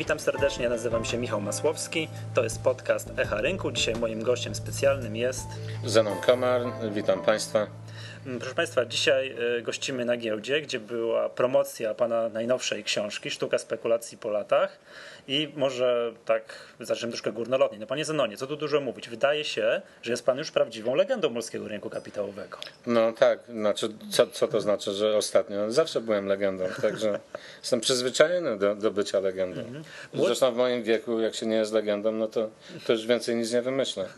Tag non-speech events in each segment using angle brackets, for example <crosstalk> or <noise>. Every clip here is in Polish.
Witam serdecznie, nazywam się Michał Masłowski. To jest podcast Echa Rynku. Dzisiaj moim gościem specjalnym jest Zenon Komar. Witam Państwa. Mm, proszę Państwa, dzisiaj y, gościmy na giełdzie, gdzie była promocja Pana najnowszej książki Sztuka spekulacji po latach. I może tak zaczniemy troszkę górnolotnie. No Panie Zenonie, co tu dużo mówić? Wydaje się, że jest Pan już prawdziwą legendą polskiego rynku kapitałowego. No tak, znaczy, co, co to znaczy, że ostatnio? Zawsze byłem legendą, także <laughs> jestem przyzwyczajony do, do bycia legendą. Mhm. Zresztą w moim wieku, jak się nie jest legendą, no to, to już więcej nic nie wymyślę. <laughs>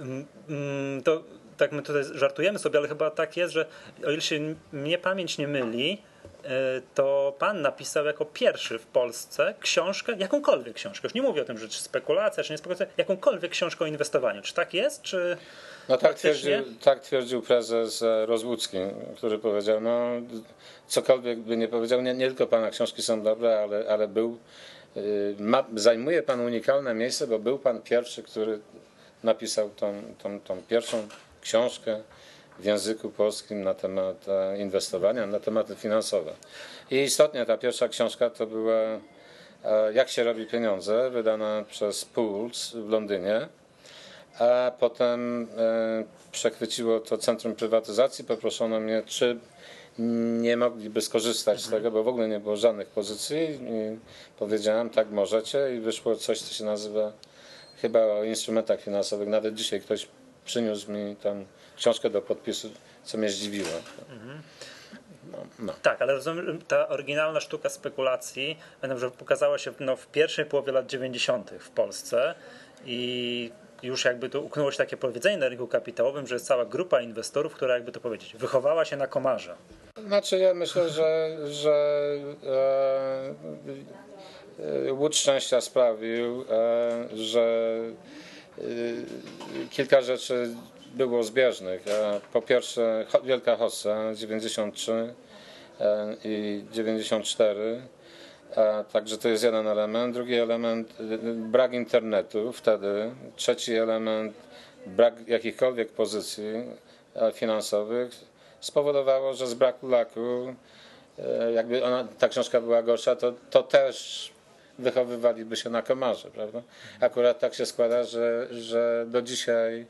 Mm, mm, to tak my tutaj żartujemy sobie, ale chyba tak jest, że o ile się mnie pamięć nie myli, e, to pan napisał jako pierwszy w Polsce książkę, jakąkolwiek książkę, już nie mówię o tym, że czy spekulacja, czy nie spekulacja, jakąkolwiek książkę o inwestowaniu. Czy tak jest, czy No tak twierdził, tak twierdził prezes e, Rozłucki, który powiedział, no cokolwiek by nie powiedział, nie, nie tylko pana książki są dobre, ale, ale był, e, ma, zajmuje pan unikalne miejsce, bo był pan pierwszy, który napisał tą, tą, tą pierwszą książkę w języku polskim na temat e, inwestowania, na tematy finansowe. I istotnie ta pierwsza książka to była e, Jak się robi pieniądze, wydana przez Pools w Londynie. A potem e, przechwyciło to Centrum Prywatyzacji. Poproszono mnie, czy nie mogliby skorzystać z tego, bo w ogóle nie było żadnych pozycji. I powiedziałem, tak możecie i wyszło coś, co się nazywa chyba o instrumentach finansowych. Nawet dzisiaj ktoś przyniósł mi tam książkę do podpisu, co mnie zdziwiło. No, no. Tak, ale rozumiem, ta oryginalna sztuka spekulacji że pokazała się no, w pierwszej połowie lat 90. w Polsce i już jakby to uknęło się takie powiedzenie na rynku kapitałowym, że jest cała grupa inwestorów, która jakby to powiedzieć, wychowała się na komarze. Znaczy ja myślę, że, że e, e, łód szczęścia sprawił, e, że kilka rzeczy było zbieżnych. Po pierwsze, Wielka Hossa 93 i 94. Także to jest jeden element. Drugi element brak internetu wtedy. Trzeci element brak jakichkolwiek pozycji finansowych spowodowało, że z braku laku, jakby ona, ta książka była gorsza, to, to też wychowywaliby się na komarze, prawda? Akurat tak się składa, że, że do dzisiaj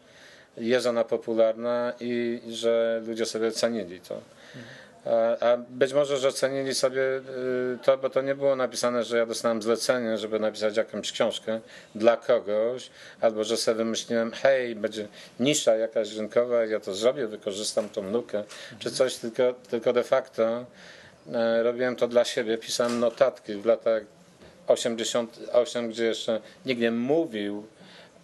jest ona popularna i że ludzie sobie cenili to. A, a być może, że cenili sobie y, to, bo to nie było napisane, że ja dostałem zlecenie, żeby napisać jakąś książkę dla kogoś, albo że sobie wymyśliłem, hej, będzie nisza jakaś rynkowa, ja to zrobię, wykorzystam tą lukę, czy coś, tylko, tylko de facto e, robiłem to dla siebie, pisałem notatki w latach 88, gdzie jeszcze nikt nie mówił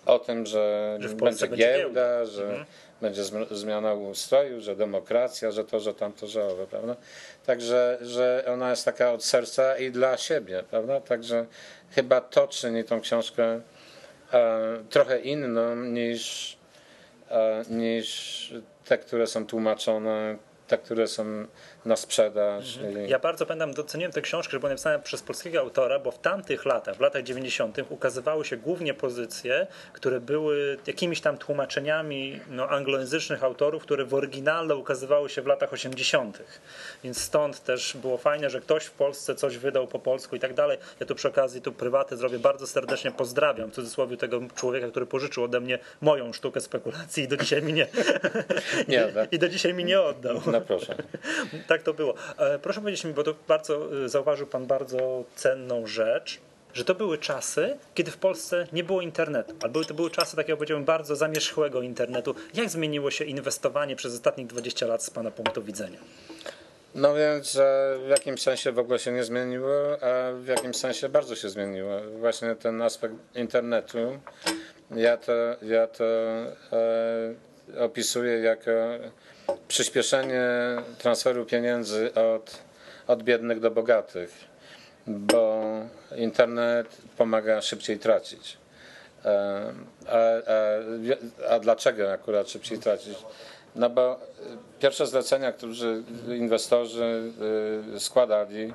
o tym, że, że będzie, będzie giełda, że mhm. będzie zmiana ustroju, że demokracja, że to, że tamto, że owe, prawda? Także, że ona jest taka od serca i dla siebie, prawda? Także chyba to czyni tą książkę e, trochę inną niż, e, niż te, które są tłumaczone te, które są na sprzedaż. Mhm. Ja bardzo pamiętam, doceniłem tę książkę, że była napisana przez polskiego autora, bo w tamtych latach, w latach 90. ukazywały się głównie pozycje, które były jakimiś tam tłumaczeniami no, anglojęzycznych autorów, które w oryginale ukazywały się w latach 80. Więc stąd też było fajne, że ktoś w Polsce coś wydał po polsku i tak dalej. Ja tu przy okazji tu prywatę zrobię bardzo serdecznie pozdrawiam w cudzysłowie tego człowieka, który pożyczył ode mnie moją sztukę spekulacji i do dzisiaj mi nie, <laughs> nie tak. <laughs> i do dzisiaj mi nie oddał. <laughs> No proszę. <laughs> tak to było. E, proszę powiedzieć mi, bo to bardzo e, zauważył Pan bardzo cenną rzecz, że to były czasy, kiedy w Polsce nie było internetu, albo to były czasy takiego, powiedziałbym, bardzo zamierzchłego internetu. Jak zmieniło się inwestowanie przez ostatnich 20 lat z Pana punktu widzenia? No więc w jakimś sensie w ogóle się nie zmieniło, a w jakimś sensie bardzo się zmieniło. Właśnie ten aspekt internetu, ja to, ja to e, opisuję jako przyspieszenie transferu pieniędzy od, od biednych do bogatych, bo internet pomaga szybciej tracić. E, a, a, a dlaczego akurat szybciej tracić? No bo pierwsze zlecenia, które inwestorzy y, składali,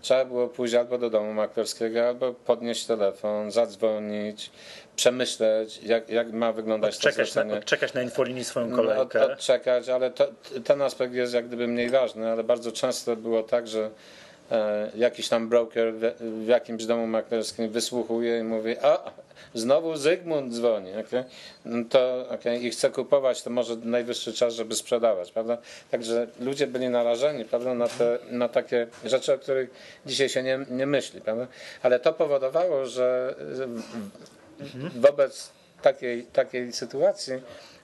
trzeba było pójść albo do domu maklerskiego, albo podnieść telefon, zadzwonić, przemyśleć, jak, jak ma wyglądać odczekać to zlecenie. Na, odczekać na infolinii swoją no, kolejkę. No, odczekać, ale to, ten aspekt jest jak gdyby mniej ważny, ale bardzo często było tak, że e, jakiś tam broker w, w jakimś domu maklerskim wysłuchuje i mówi, a znowu Zygmunt dzwoni, okay? No to, okay? i chce kupować, to może najwyższy czas, żeby sprzedawać, prawda? Także ludzie byli narażeni, prawda, na, te, na takie rzeczy, o których dzisiaj się nie, nie myśli, prawda? Ale to powodowało, że wobec takiej, takiej sytuacji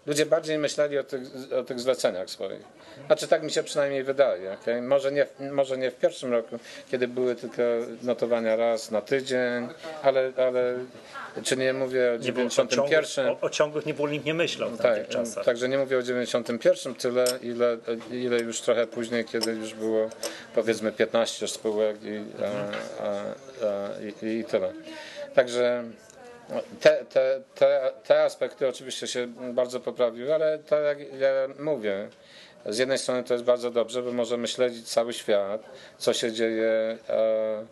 ludzie bardziej myśleli o tych, o tych zleceniach swoich. Znaczy tak mi się przynajmniej wydaje. Okay? Może, nie, może nie w pierwszym roku, kiedy były tylko notowania raz na tydzień, ale, ale czy nie mówię o Nie było 91. ciągłych, o, o ciągłych nie było nikt nie myślał w Tak, czasach. także nie mówię o 91 tyle, ile, ile już trochę później, kiedy już było powiedzmy 15 spółek i, a, a, a, i, i tyle. Także te, te, te, te aspekty oczywiście się bardzo poprawiły, ale tak jak ja mówię, z jednej strony to jest bardzo dobrze, bo możemy śledzić cały świat, co się dzieje e, e,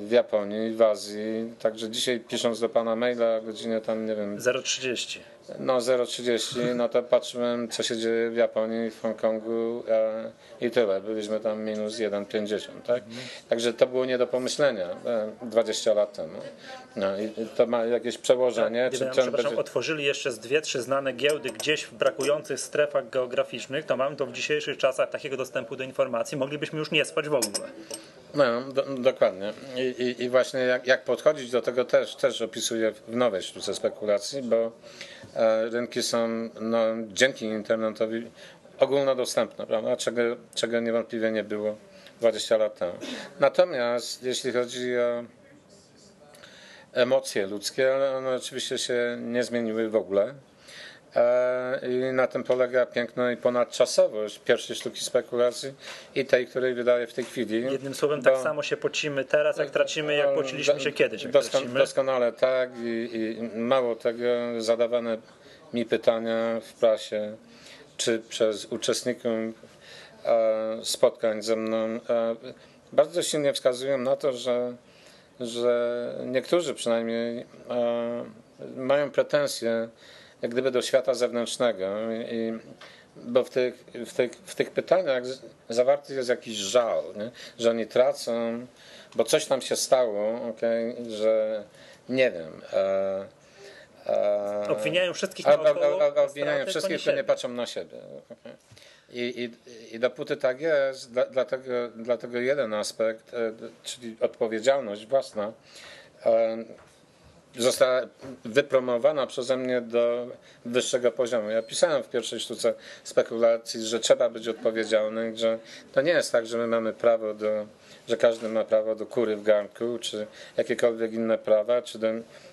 w Japonii, w Azji. Także dzisiaj pisząc do pana maila o godzinie tam, nie wiem, 0,30. No 0,30, no to patrzyłem, co się dzieje w Japonii, w Hongkongu e, i tyle. Byliśmy tam minus 1,50, tak? Także to było nie do pomyślenia e, 20 lat temu. No i to ma jakieś przełożenie. Gdyby nam, ten przepraszam, będzie- otworzyli jeszcze z dwie, trzy znane giełdy gdzieś w brakujących strefach geograficznych, to mamy to w dzisiejszych czasach takiego dostępu do informacji, moglibyśmy już nie spać w ogóle. No, do, dokładnie. I, i, I właśnie jak, jak podchodzić do tego też, też opisuję w nowej sztuce spekulacji, bo rynki są no, dzięki internetowi ogólnodostępne, prawda? Czego, czego niewątpliwie nie było 20 lat temu. Natomiast jeśli chodzi o emocje ludzkie, one oczywiście się nie zmieniły w ogóle. E, I na tym polega piękno i ponadczasowość pierwszej sztuki spekulacji i tej, której wydaje w tej chwili. Jednym słowem, tak Bo- samo się pocimy teraz, jak tracimy, jak pociliśmy się kiedyś. Jak Dosko- tracimy. doskonale tak i, i mało tego zadawane mi pytania w prasie czy przez uczestników e, spotkań ze mną e, bardzo silnie wskazują na to, że, że niektórzy przynajmniej mają pretensje jak gdyby do świata zewnętrznego i bo w tych, w tych, w tych pytaniach zawarty jest jakiś żal, nie? że oni tracą, bo coś tam się stało, okay? że nie wiem. E, e, Obwiniają wszystkich naokoło, a- a a Obwiniają wszystkich, to nie patrzą na siebie. okej. I, i, I dopóty tak jest, dla, dlatego, dlatego jeden aspekt, e, czyli odpowiedzialność własna, e, została wypromowana przeze mnie do wyższego poziomu. Ja pisałem w pierwszej sztuce spekulacji, że trzeba być odpowiedzialny, że to nie jest tak, że my mamy prawo do, że każdy ma prawo do kury w garnku, czy jakiekolwiek inne prawa, czy do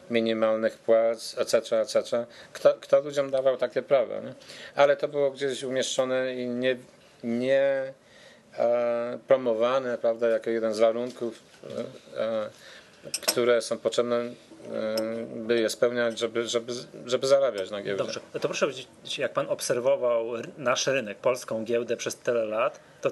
minimalnych płac, etc., etc. Kto, kto ludziom dawał takie prawa? Nie? Ale to było gdzieś umieszczone i nie, nie e, promowane, prawda, jako jeden z warunków, e, e, które są potrzebne, by je spełniać, żeby, żeby, żeby zarabiać na giełdzie. Dobrze, to proszę powiedzieć, jak pan obserwował nasz rynek, polską giełdę przez tyle lat, to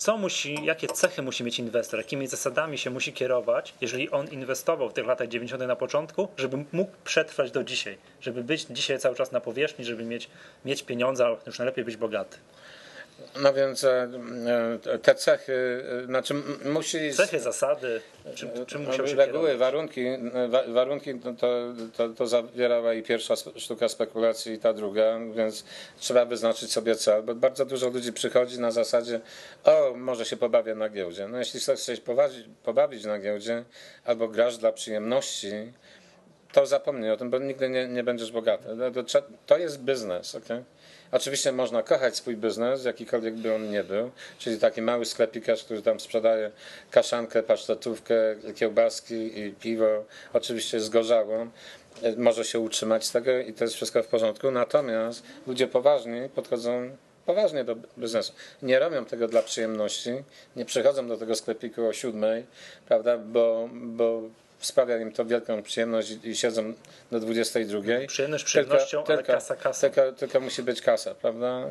co musi, jakie cechy musi mieć inwestor, jakimi zasadami się musi kierować, jeżeli on inwestował w tych latach 90. na początku, żeby mógł przetrwać do dzisiaj, żeby być dzisiaj cały czas na powierzchni, żeby mieć, mieć pieniądze, ale już najlepiej być bogaty. No więc e, e, te cechy, e, znaczy musi... Cechy, zasady, czym, czym musiał się Reguły, kierować? warunki, wa, warunki to, to, to, zawierała i pierwsza sztuka spekulacji i ta druga, więc trzeba wyznaczyć sobie cel, bo bardzo dużo ludzi przychodzi na zasadzie o, może się pobawię na giełdzie. No jeśli chcesz się pobawić, pobawić na giełdzie albo grasz dla przyjemności, to zapomnij o tym, bo nigdy nie, nie będziesz bogaty. To, jest biznes, okej? Oczywiście można kochać swój biznes, jakikolwiek by on nie był, czyli taki mały sklepikarz, który tam sprzedaje kaszankę, pasztetówkę, kiełbaski i piwo, oczywiście zgorzałą, może się utrzymać z tego i to jest wszystko w porządku, natomiast ludzie poważni podchodzą poważnie do biznesu. Nie robią tego dla przyjemności, nie przychodzą do tego sklepiku o siódmej, prawda, bo, bo sprawia im to wielką przyjemność i, siedzą do 22. Przyjemność przyjemnością, ale kasa kasą. Tylko, tylko musi być kasa, prawda?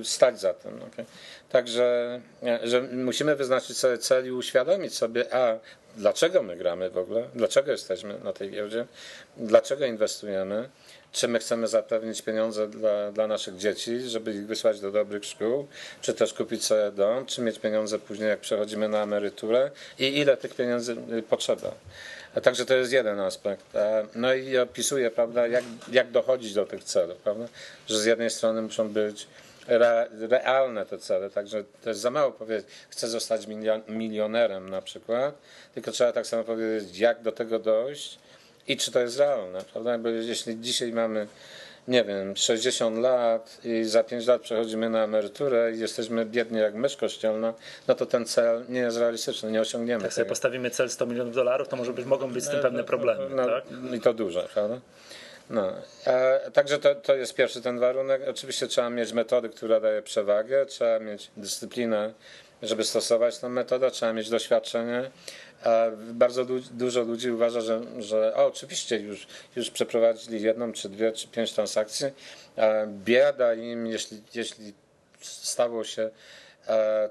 Y, Stać za tym. okej. Także e, że musimy wyznaczyć sobie cel i uświadomić sobie, a dlaczego my gramy w ogóle, dlaczego jesteśmy na tej giełdzie, dlaczego inwestujemy, czy my chcemy zapewnić pieniądze dla, dla naszych dzieci, żeby ich wysłać do dobrych szkół, czy też kupić sobie dom, czy mieć pieniądze później, jak przechodzimy na emeryturę i ile tych pieniędzy y, potrzeba. Także to jest jeden aspekt. No i opisuje, prawda, jak, jak dochodzić do tych celów, prawda? Że z jednej strony muszą być re, realne te cele, także to jest za mało powiedzieć, chcę zostać milionerem na przykład, tylko trzeba tak samo powiedzieć, jak do tego dojść i czy to jest realne, prawda? Bo jeśli dzisiaj mamy nie wiem, 60 lat i za 5 lat przechodzimy na emeryturę i jesteśmy biedni jak mysz kościelna, no to ten cel nie jest realistyczny, nie osiągniemy Jak sobie tego. postawimy cel 100 milionów dolarów, to może być, mogą być z tym pewne problemy. No, tak? I to duże, prawda? No. E, także to, to jest pierwszy ten warunek. Oczywiście trzeba mieć metody, która daje przewagę, trzeba mieć dyscyplinę, żeby stosować tę metodę, trzeba mieć doświadczenie. Bardzo du dużo ludzi uważa, że, że o, oczywiście już, już przeprowadzili jedną, czy dwie, czy pięć transakcji. Bieda im, jeśli, jeśli stało się E,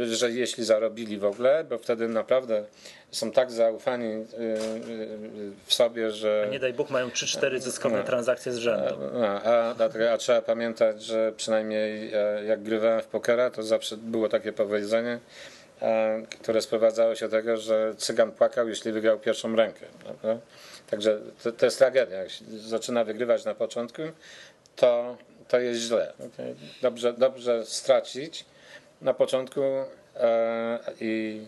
e, że jeśli zarobili w ogóle, bo wtedy naprawdę są tak zaufani e, w sobie, że. A nie daj Bóg, mają 3-4 zyskowne no, transakcje z rzędu. No, a, a, a, trzeba pamiętać, że przynajmniej jak grywałem w pokera, to zawsze było takie powiedzenie, które sprowadzało się do tego, że cygan płakał, jeśli wygrał pierwszą rękę. Prawda? Także to, to jest tragedia. Jak zaczyna wygrywać na początku, to to jest źle. Dobrze, dobrze stracić na początku e, i,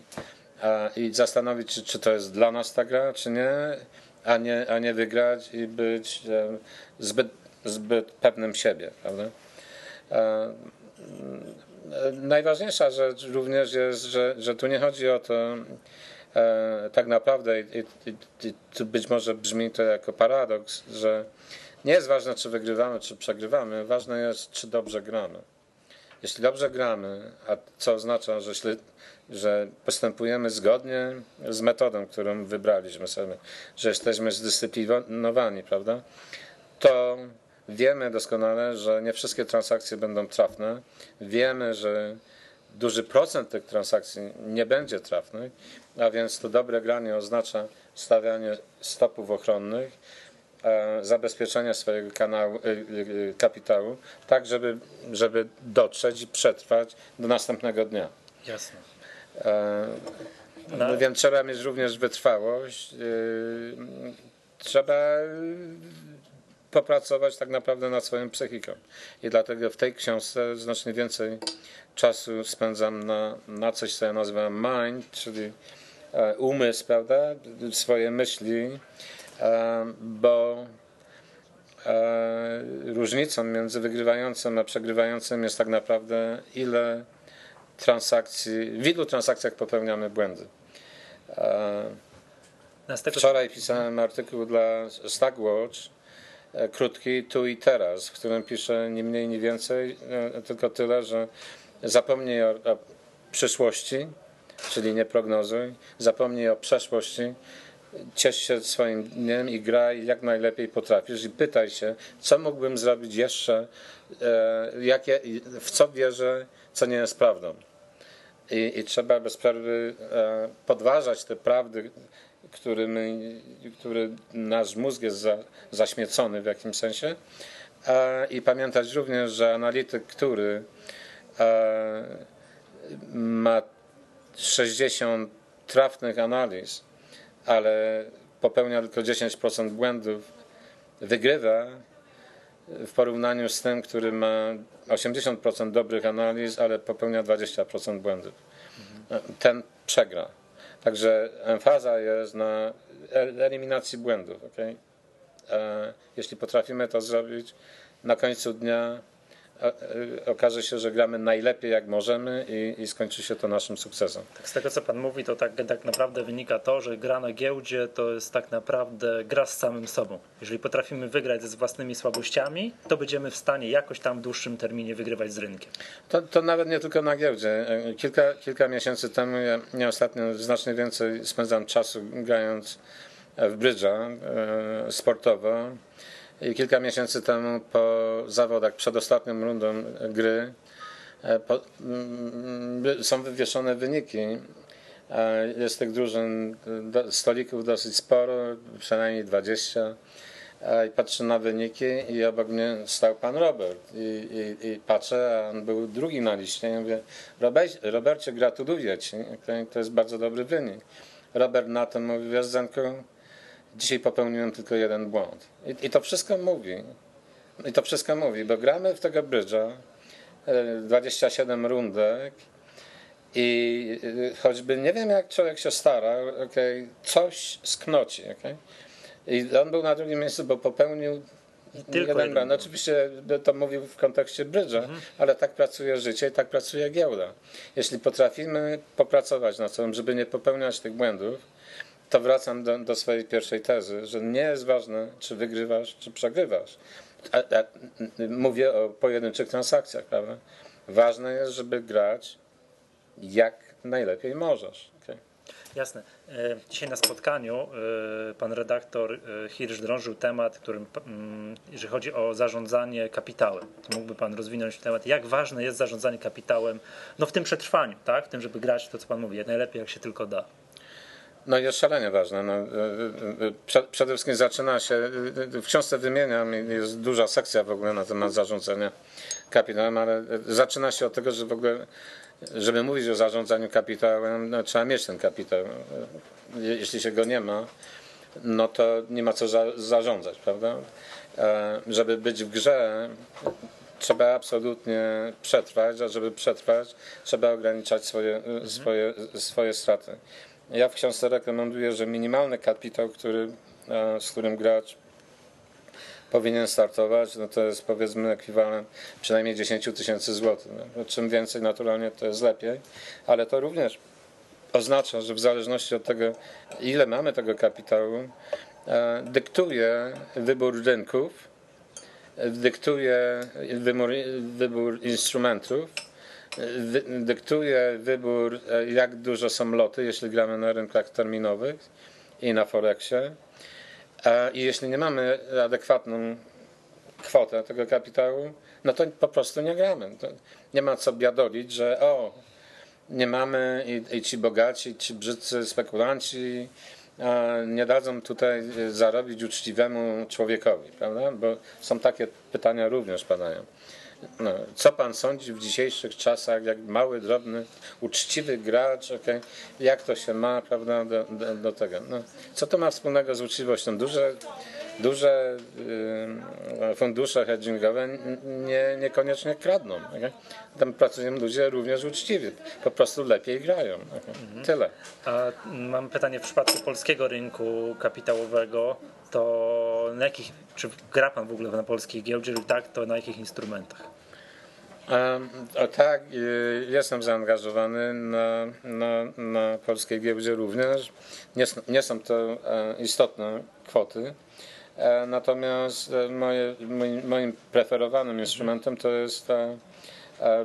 e, i zastanowić się, czy to jest dla nas ta gra, czy nie, a nie, a nie wygrać i być e, zbyt, zbyt pewnym siebie. Prawda? Najważniejsza rzecz również jest, że, że tu nie chodzi o to, e, tak naprawdę, i, i, i, być może brzmi to jako paradoks, że nie jest ważne, czy wygrywamy, czy przegrywamy, ważne jest, czy dobrze gramy. Jeśli dobrze gramy, a co oznacza, że, jeśli, że postępujemy zgodnie z metodą, którą wybraliśmy sobie, że jesteśmy zdyscyplinowani, prawda, to wiemy doskonale, że nie wszystkie transakcje będą trafne. Wiemy, że duży procent tych transakcji nie będzie trafnych, a więc to dobre granie oznacza stawianie stopów ochronnych E, zabezpieczenia swojego kanału, e, e, kapitału, tak żeby, żeby dotrzeć i przetrwać do następnego dnia. Jasne. No. Więc trzeba mieć również wytrwałość. Trzeba popracować tak naprawdę nad swoją psychiką. I dlatego w tej książce znacznie więcej czasu spędzam na, na coś, co ja nazywam mind, czyli umysł, prawda? Swoje myśli, bo różnicą między wygrywającym a przegrywającym jest tak naprawdę ile transakcji, w ilu transakcjach popełniamy błędy. Wczoraj pisałem artykuł dla Stagwatch, e, krótki tu i teraz, w którym piszę nie mniej, nie więcej, e, tylko tyle, że zapomnij o, o przyszłości, czyli nie prognozuj, zapomnij o przeszłości, ciesz się swoim dniem i graj jak najlepiej potrafisz i pytaj się, co mógłbym zrobić jeszcze, e, jakie, w co wierzę, co nie jest prawdą. I, i trzeba bez przerwy e, podważać te prawdy, którymi, który nasz mózg jest za, zaśmiecony w jakimś sensie. I pamiętać również, że analityk, który ma 60 trafnych analiz, ale popełnia tylko 10% błędów, wygrywa w porównaniu z tym, który ma 80% dobrych analiz, ale popełnia 20% błędów. Ten przegra. Także emfaza jest na eliminacji błędów. Okay? Jeśli potrafimy to zrobić, na końcu dnia okaże się, że gramy najlepiej jak możemy i, i, skończy się to naszym sukcesem. Tak, z tego co Pan mówi, to tak, tak naprawdę wynika to, że gra na giełdzie to jest tak naprawdę gra z samym sobą. Jeżeli potrafimy wygrać z własnymi słabościami, to będziemy w stanie jakoś tam w dłuższym terminie wygrywać z rynkiem. To, to nawet nie tylko na giełdzie. Kilka, kilka miesięcy temu ja, ja ostatnio znacznie więcej spędzam czasu grając w brydża e, sportowo i kilka miesięcy temu po zawodach, przed ostatnią rundą gry, e, po, mm, są wywieszone wyniki. Jest tych drużyn, stolików dosyć sporo, przynajmniej 20. e, i patrzę na wyniki i obok mnie stał pan Robert i, i, i patrzę, a on był drugi na liście i mówię, Robert, Robercie gratuluję ci, to jest bardzo dobry wynik. Robert na to mówi, wiesz Zenku, dzisiaj popełniłem tylko jeden błąd. I, I, to wszystko mówi. I to wszystko mówi, bo gramy w tego brydża, 27 rundek i y, choćby nie wiem jak człowiek się stara, okay, coś sknoci. Okay? I on był na drugim miejscu, bo popełnił Tylko jeden błąd. Oczywiście to mówił w kontekście brydża, mhm. ale tak pracuje życie i tak pracuje giełda. Jeśli potrafimy popracować nad sobą, żeby nie popełniać tych błędów, to wracam do, do swojej pierwszej tezy, że nie jest ważne, czy wygrywasz, czy przegrywasz. A, a, mówię o pojedynczych transakcjach, prawda? Ważne jest, żeby grać jak najlepiej możesz. Okay. Jasne. E, dzisiaj na spotkaniu e, pan redaktor e, Hirsch drążył temat, którym, jeżeli chodzi o zarządzanie kapitałem. To mógłby pan rozwinąć temat, jak ważne jest zarządzanie kapitałem no w tym przetrwaniu, tak? w tym, żeby grać to, co pan mówi, jak najlepiej, jak się tylko da. No jest szalenie ważne. No, przede wszystkim zaczyna się, w książce wymieniam, jest duża sekcja w ogóle na temat zarządzania kapitałem, ale zaczyna się od tego, że w ogóle żeby mówić o zarządzaniu kapitałem, no, trzeba mieć ten kapitał. Jeśli się go nie ma, no to nie ma co za, zarządzać, prawda? E, żeby być w grze, trzeba absolutnie przetrwać, a żeby przetrwać, trzeba ograniczać swoje, mhm. swoje, swoje straty. Ja w książce rekomenduję, że minimalny kapitał, który, e, z którym gracz powinien startować, no to jest powiedzmy ekwiwalent przynajmniej 10 tysięcy złotych. No, czym więcej naturalnie to jest lepiej, ale to również oznacza, że w zależności od tego, ile mamy tego kapitału, e, dyktuje wybór rynków, dyktuje wybór, wybór instrumentów, dyktuje wybór, e, jak dużo są loty, jeśli gramy na rynkach terminowych i na Forexie i jeśli nie mamy adekwatną kwotę tego kapitału, no to po prostu nie gramy. To nie ma co biadolić, że o, nie mamy i, i ci bogaci, ci brzydcy spekulanci nie dadzą tutaj zarobić uczciwemu człowiekowi, prawda? Bo są takie pytania również padają. No, co pan sądzi w dzisiejszych czasach, jak mały, drobny, uczciwy gracz, okay, jak to się ma prawda, do, do, do tego? No, co to ma wspólnego z uczciwością? Duże, duże y, fundusze hedgingowe nie, niekoniecznie kradną. Tam pracują ludzie również uczciwi, po prostu lepiej grają. Mhm. Tyle. A mam pytanie w przypadku polskiego rynku kapitałowego to na jakich, czy gra pan w ogóle na polskiej giełdzie, lub tak, to na jakich instrumentach? A, tak, jestem zaangażowany na, na, na polskiej giełdzie również. Nie, nie są to e, istotne kwoty. E, natomiast e, moje, moim preferowanym instrumentem to jest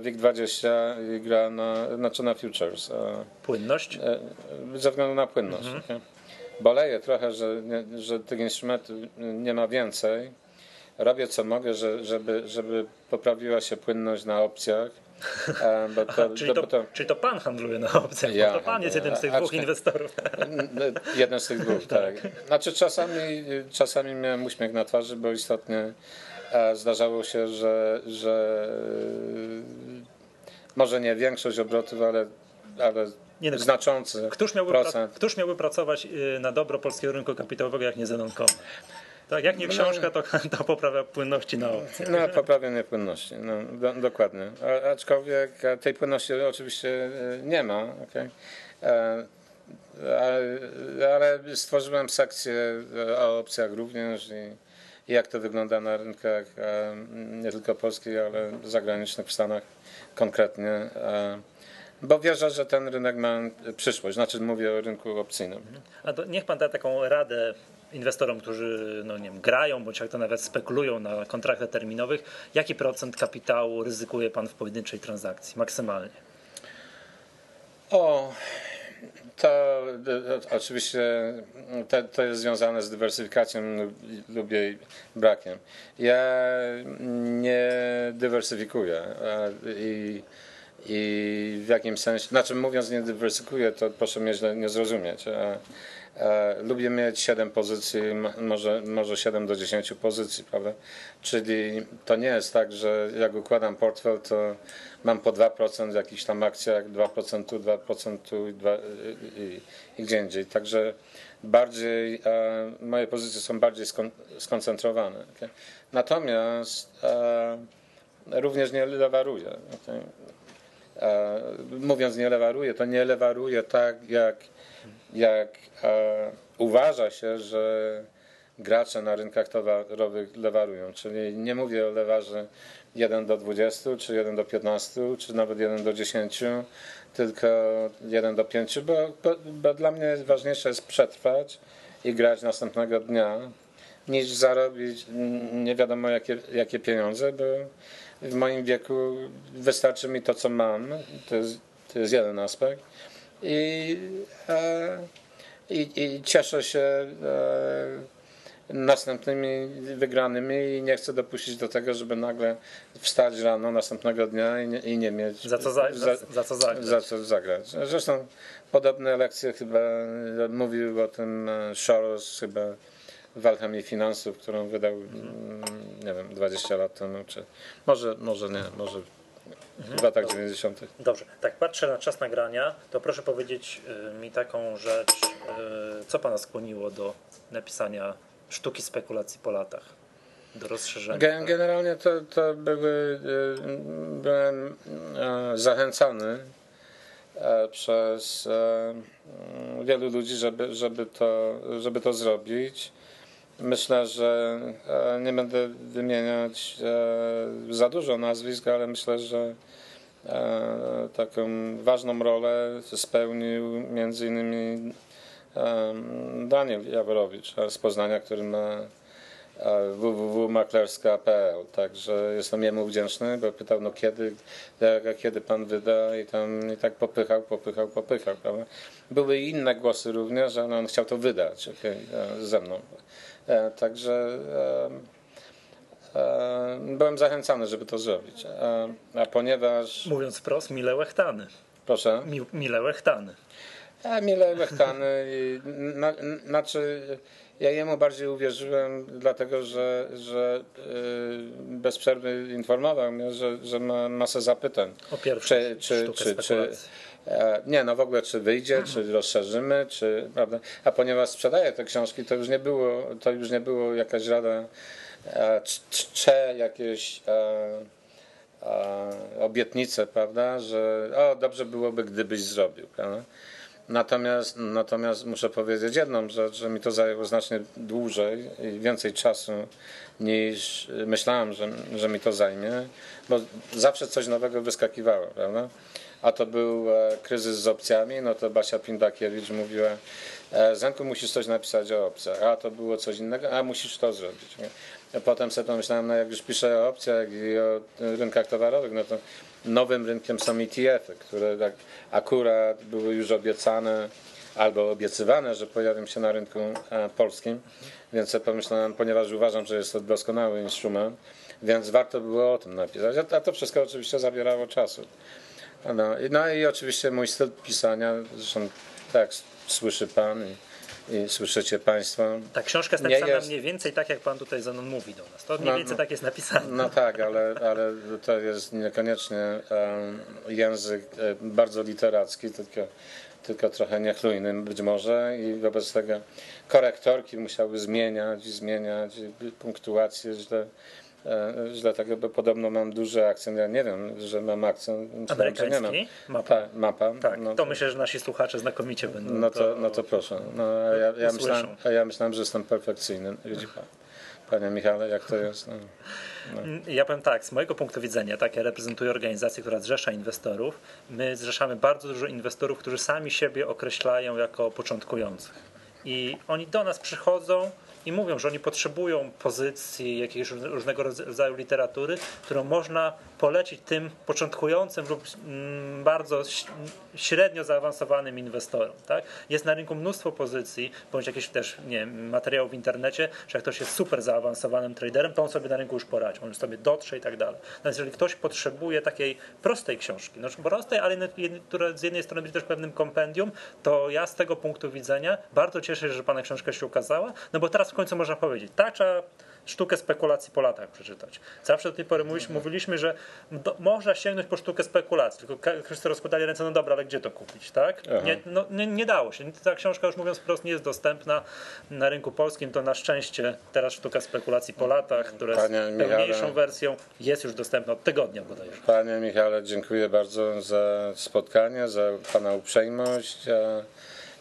WIG20 i gra na, znaczy na futures. Płynność? Ze względu na płynność. Mhm. Okay boleję trochę, że, że tych instrumentów nie ma więcej. Robię co mogę, że, żeby, żeby poprawiła się płynność na opcjach. E, Aha, czyli, to, to, czyli, to, pan handluje na opcjach, ja, to pan jest jednym z tych dwóch inwestorów. Jeden z tych dwóch, <laughs> tak. tak. Znaczy czasami, czasami miałem uśmiech na twarzy, bo istotnie e, zdarzało się, że, że może nie większość obrotów, ale, ale nie no, znaczący któż miałby. Pra, któż miałby pracować y, na dobro polskiego rynku kapitałowego, jak nie Zenon Tak, jak nie no. książka, to, <laughs> to poprawia płynności na opcję. No, poprawienie płynności, no, do, dokładnie. A, aczkolwiek tej płynności oczywiście y, nie ma. Okay? E, ale, stworzyłem sekcję o opcjach również i, jak to wygląda na rynkach e, nie tylko polskich, ale zagranicznych w Stanach konkretnie. E, bo wierzę, że ten rynek ma przyszłość. Znaczy mówię o rynku opcyjnym. A to niech pan da taką radę inwestorom, którzy no nie wiem, grają, bądź jak to nawet spekulują na kontraktach terminowych. Jaki procent kapitału ryzykuje pan w pojedynczej transakcji maksymalnie? O, to, to oczywiście to, to, jest związane z dywersyfikacją lub jej brakiem. Ja nie dywersyfikuję i i w jakim sensie, znaczy mówiąc nie dywersykuję, to proszę mnie źle nie zrozumieć. E, lubię mieć 7 pozycji, może, może 7 do 10 pozycji, prawda? Czyli to nie jest tak, że jak układam portfel, to mam po 2% w jakichś tam akcjach, 2% tu, 2% tu i, i, i gdzie indziej. Także bardziej, e, moje pozycje są bardziej skon, skoncentrowane. Okay? Natomiast e, również nie lewaruję. Okay? Mówiąc nie lewaruję, to nie lewaruję tak, jak, jak e, uważa się, że gracze na rynkach towarowych lewarują. Czyli nie mówię o lewarze 1 do 20, czy 1 do 15, czy nawet 1 do 10, tylko 1 do 5, bo, bo, bo dla mnie ważniejsze jest przetrwać i grać następnego dnia, niż zarobić nie wiadomo jakie, jakie pieniądze, bo w moim wieku wystarczy mi to, co mam. To jest, to jest jeden aspekt. I, e, i, i cieszę się e, następnymi wygranymi i nie chcę dopuścić do tego, żeby nagle wstać rano następnego dnia i nie, i nie mieć za co, za, za, za, co zagrać. za co zagrać. Zresztą podobne lekcje chyba mówił o tym Soros chyba w Alchemii Finansów, którą wydał, mm, nie wiem, 20 lat temu, czy może, może nie, może w latach 90. Dobrze, tak patrzę na czas nagrania, to proszę powiedzieć y, mi taką rzecz, y, co Pana skłoniło do napisania sztuki spekulacji po latach, do rozszerzenia? Gen, generalnie to, to były, y, byłem zachęcany e, przez e, wielu ludzi, żeby, żeby, to, żeby to zrobić. Myślę, że e, nie będę wymieniać e, za dużo nazwisk, ale myślę, że e, taką ważną rolę spełnił między innymi Daniel Jaworowicz z Poznania, który ma www.maklerska.pl. Także jestem jemu wdzięczny, bo pytał, no kiedy, kiedy pan wyda i tam i tak popychał, popychał, popychał. Prawda? Były inne głosy również, ale on chciał to wydać okay, ze mną. E, także e, byłem zachęcany, żeby to zrobić. E, a ponieważ. Mówiąc wprost, mile łechtany. Proszę. Mi, mile łechtany. A mile łechtany. Na, znaczy, ja jemu bardziej uwierzyłem, dlatego że, że bez przerwy informował mnie, że, że ma masę zapytań. O pierwsze, czy, czy, czy, czy, E, nie, no w ogóle czy wyjdzie, czy rozszerzymy, czy, prawda? A ponieważ sprzedaję te książki, to już nie było, to już nie było jakaś rada, cze e, jakieś e, obietnice, prawda, że o, dobrze byłoby, gdybyś zrobił, prawda? Natomiast, natomiast muszę powiedzieć jedną rzecz, że mi to zajęło znacznie dłużej i więcej czasu niż myślałem, że, że mi to zajmie, bo zawsze coś nowego wyskakiwało, prawda? a to był e, kryzys z opcjami, no to Basia Pindakiewicz mówiła, e, Zenku musisz coś napisać o opcjach, a to było coś innego, a musisz to zrobić. Potem sobie pomyślałem, no jak już piszę o opcjach i o rynkach towarowych, no to nowym rynkiem są ETF-y, które tak akurat były już obiecane albo obiecywane, że pojawią się na rynku e, polskim, więc sobie pomyślałem, ponieważ uważam, że jest to doskonały instrument, więc warto było o tym napisać, a to wszystko oczywiście zabierało czasu. No, no i oczywiście mój styl pisania, zresztą tak słyszy Pan i, słyszycie Państwo. Ta książka jest napisana jest... mniej więcej tak, jak Pan tutaj za mną mówi do nas. To mniej no, więcej no, tak jest napisane. No tak, ale, ale to jest niekoniecznie język um, bardzo literacki, tylko, tylko trochę niechlujny być może i wobec tego korektorki musiały zmieniać i zmieniać, punktuację źle E, bo podobno mam duży akcent. Ja nie wiem, że mam akcent. Amerykański? Nie mam. Mapa. Ta, mapa. Tak, no, to myślę, że nasi słuchacze znakomicie będą. No to, to, no to proszę. No, ja, ja, myślałem, ja myślałem, że jestem perfekcyjny. Widzi pan. Panie Michale, jak to jest? No, no. Ja powiem tak, z mojego punktu widzenia, tak, ja reprezentuję organizację, która zrzesza inwestorów. My zrzeszamy bardzo dużo inwestorów, którzy sami siebie określają jako początkujących. I oni do nas przychodzą i mówią, że oni potrzebują pozycji, jakiejś różnego rodzaju literatury, którą można polecić tym początkującym lub mm, bardzo średnio zaawansowanym inwestorom. Tak? Jest na rynku mnóstwo pozycji, bądź jakieś też nie wiem, materiał w internecie, że jak ktoś jest super zaawansowanym traderem, to on sobie na rynku już poradzi, on już sobie dotrze i tak dalej. Natomiast jeżeli ktoś potrzebuje takiej prostej książki, no prostej, ale która z jednej strony będzie też pewnym kompendium, to ja z tego punktu widzenia bardzo cieszę się, że Pana książka się ukazała, no bo teraz w końcu można powiedzieć, trzeba sztukę spekulacji po latach przeczytać. Zawsze do tej pory mówiliśmy, mówiliśmy że do, można sięgnąć po sztukę spekulacji, tylko wszyscy rozkładali ręce, no dobra, ale gdzie to kupić, tak? Nie, no, nie, nie, dało się. Ta książka już mówiąc wprost nie jest dostępna na rynku polskim, to na szczęście teraz sztuka spekulacji po latach, która Panie jest pełniejszą wersją, jest już dostępna od tygodnia bodajże. Panie Michale, dziękuję bardzo za spotkanie, za Pana uprzejmość.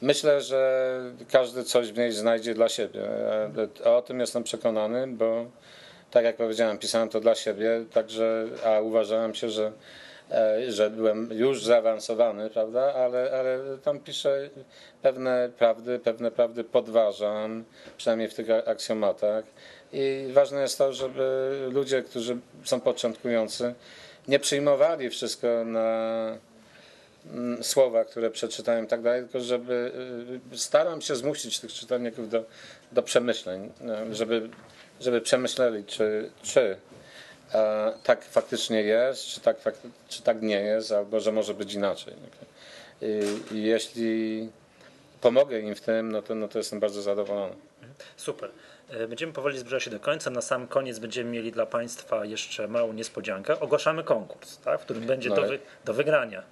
Myślę, że każdy coś w niej znajdzie dla siebie. O tym jestem przekonany, bo tak jak powiedziałem, pisałem to dla siebie, także, a uważałem się, że, e, że byłem już zaawansowany, prawda, ale, ale tam piszę pewne prawdy, pewne prawdy podważam, przynajmniej w tych aksjomatach. I ważne jest to, żeby ludzie, którzy są początkujący, nie przyjmowali wszystko na słowa, które przeczytałem i tak dalej, tylko żeby y, staram się zmusić tych czytelników do, do przemyśleń, y, żeby, żeby przemyśleli, czy, czy e, tak faktycznie jest, czy tak, czy tak nie jest, albo że może być inaczej. I, i jeśli pomogę im w tym, no to, no to jestem bardzo zadowolony. Super. E, będziemy powoli zbliżać się do końca. Na sam koniec będziemy mieli dla Państwa jeszcze małą niespodziankę. Ogłaszamy konkurs, tak, w którym będzie no do, wy, do wygrania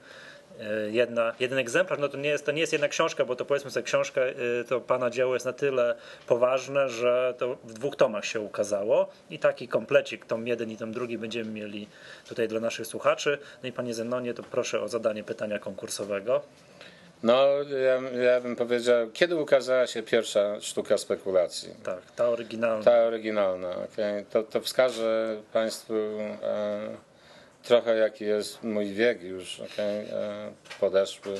jedna, jeden egzemplarz, no to nie, jest, to nie jest jedna książka, bo to powiedzmy sobie książka, e, to pana dzieło jest na tyle poważne, że to w dwóch tomach się ukazało i taki komplecik, tom jeden i tom drugi będziemy mieli tutaj dla naszych słuchaczy. No i panie Zenonie, to proszę o zadanie pytania konkursowego. No, ja, ja bym powiedział, kiedy ukazała się pierwsza sztuka spekulacji? Tak, ta oryginalna. Ta oryginalna, okay. to, to wskażę Państwu e, trochę jaki jest mój wiek już, okay, e, podeszły.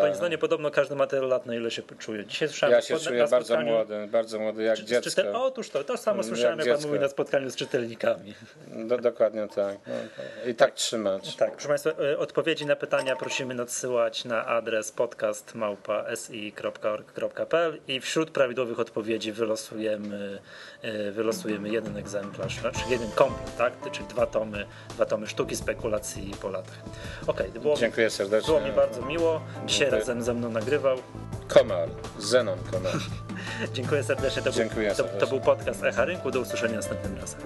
Panie Zdanie, podobno każdy ma tyle lat, na ile się czuje. Dzisiaj słyszałem ja się na, czuję bardzo młody, bardzo młody, jak czy, dziecko. Czytel... Otóż to, to samo słyszałem, jak, jak pan mówi na spotkaniu z czytelnikami. Do, dokładnie tak. No, I tak, tak, trzymać. Tak, proszę Państwa, e, odpowiedzi na pytania prosimy nadsyłać na adres podcastmałpa.si.org.pl i wśród prawidłowych odpowiedzi wylosujemy, e, wylosujemy jeden egzemplarz, znaczy jeden komplet, tak? czyli dwa tomy, dwa tomy sztuki spekulacji po latach. Okay, było, Dziękuję serdecznie. Było mi bardzo miło. Dzisiaj razem ze mną nagrywał Komar, Zenon Komar. <laughs> Dziękuję serdecznie. To Dziękuję był, to, to był podcast Echa Rynku. Do usłyszenia następnym razem.